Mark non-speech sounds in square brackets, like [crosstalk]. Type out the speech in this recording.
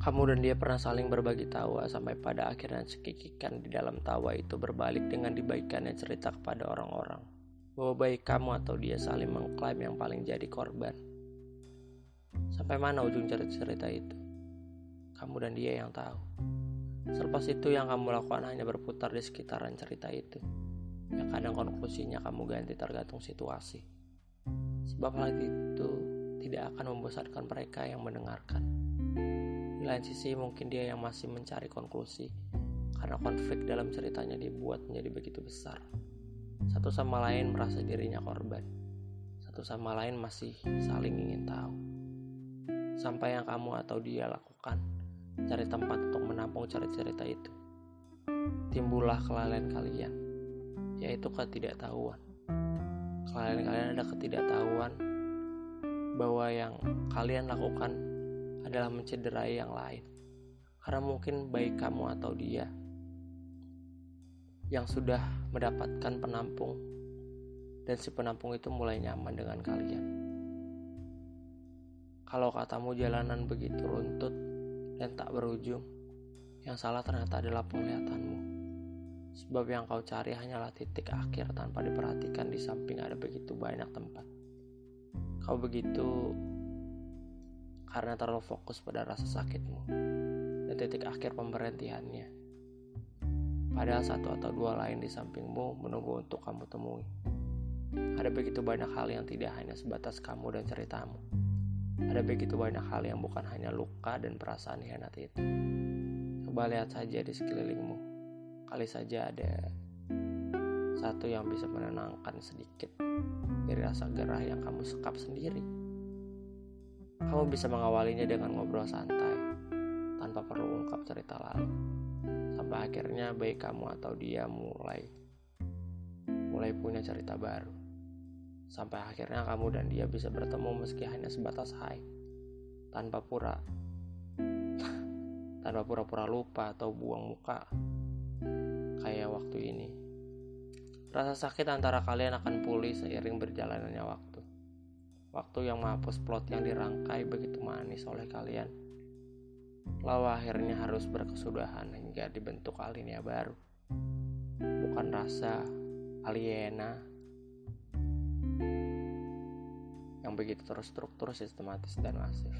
Kamu dan dia pernah saling berbagi tawa sampai pada akhirnya cekikikan di dalam tawa itu berbalik dengan dibaikannya cerita kepada orang-orang bahwa baik kamu atau dia saling mengklaim yang paling jadi korban. Sampai mana ujung cerita-cerita itu? Kamu dan dia yang tahu. Selepas itu yang kamu lakukan hanya berputar di sekitaran cerita itu. Yang kadang konklusinya kamu ganti tergantung situasi. Sebab hal itu tidak akan membosankan mereka yang mendengarkan. Lain sisi mungkin dia yang masih mencari konklusi karena konflik dalam ceritanya dibuat menjadi begitu besar. Satu sama lain merasa dirinya korban. Satu sama lain masih saling ingin tahu. Sampai yang kamu atau dia lakukan, cari tempat untuk menampung cerita-cerita itu. Timbullah kelalaian kalian, yaitu ketidaktahuan. Kelalaian kalian ada ketidaktahuan bahwa yang kalian lakukan adalah mencederai yang lain. Karena mungkin baik kamu atau dia yang sudah mendapatkan penampung dan si penampung itu mulai nyaman dengan kalian. Kalau katamu jalanan begitu runtut dan tak berujung, yang salah ternyata adalah penglihatanmu. Sebab yang kau cari hanyalah titik akhir tanpa diperhatikan di samping ada begitu banyak tempat. Kau begitu karena terlalu fokus pada rasa sakitmu dan titik akhir pemberhentiannya. Padahal satu atau dua lain di sampingmu menunggu untuk kamu temui. Ada begitu banyak hal yang tidak hanya sebatas kamu dan ceritamu. Ada begitu banyak hal yang bukan hanya luka dan perasaan hianat itu. Coba lihat saja di sekelilingmu. Kali saja ada satu yang bisa menenangkan sedikit dari rasa gerah yang kamu sekap sendiri. Kamu bisa mengawalinya dengan ngobrol santai, tanpa perlu ungkap cerita lalu. Sampai akhirnya baik kamu atau dia mulai mulai punya cerita baru. Sampai akhirnya kamu dan dia bisa bertemu meski hanya sebatas hai, tanpa pura [laughs] tanpa pura-pura lupa atau buang muka kayak waktu ini. Rasa sakit antara kalian akan pulih seiring berjalannya waktu. Waktu yang menghapus plot yang dirangkai begitu manis oleh kalian. Lalu akhirnya harus berkesudahan hingga dibentuk alinea baru. Bukan rasa aliena yang begitu terstruktur, sistematis, dan masif.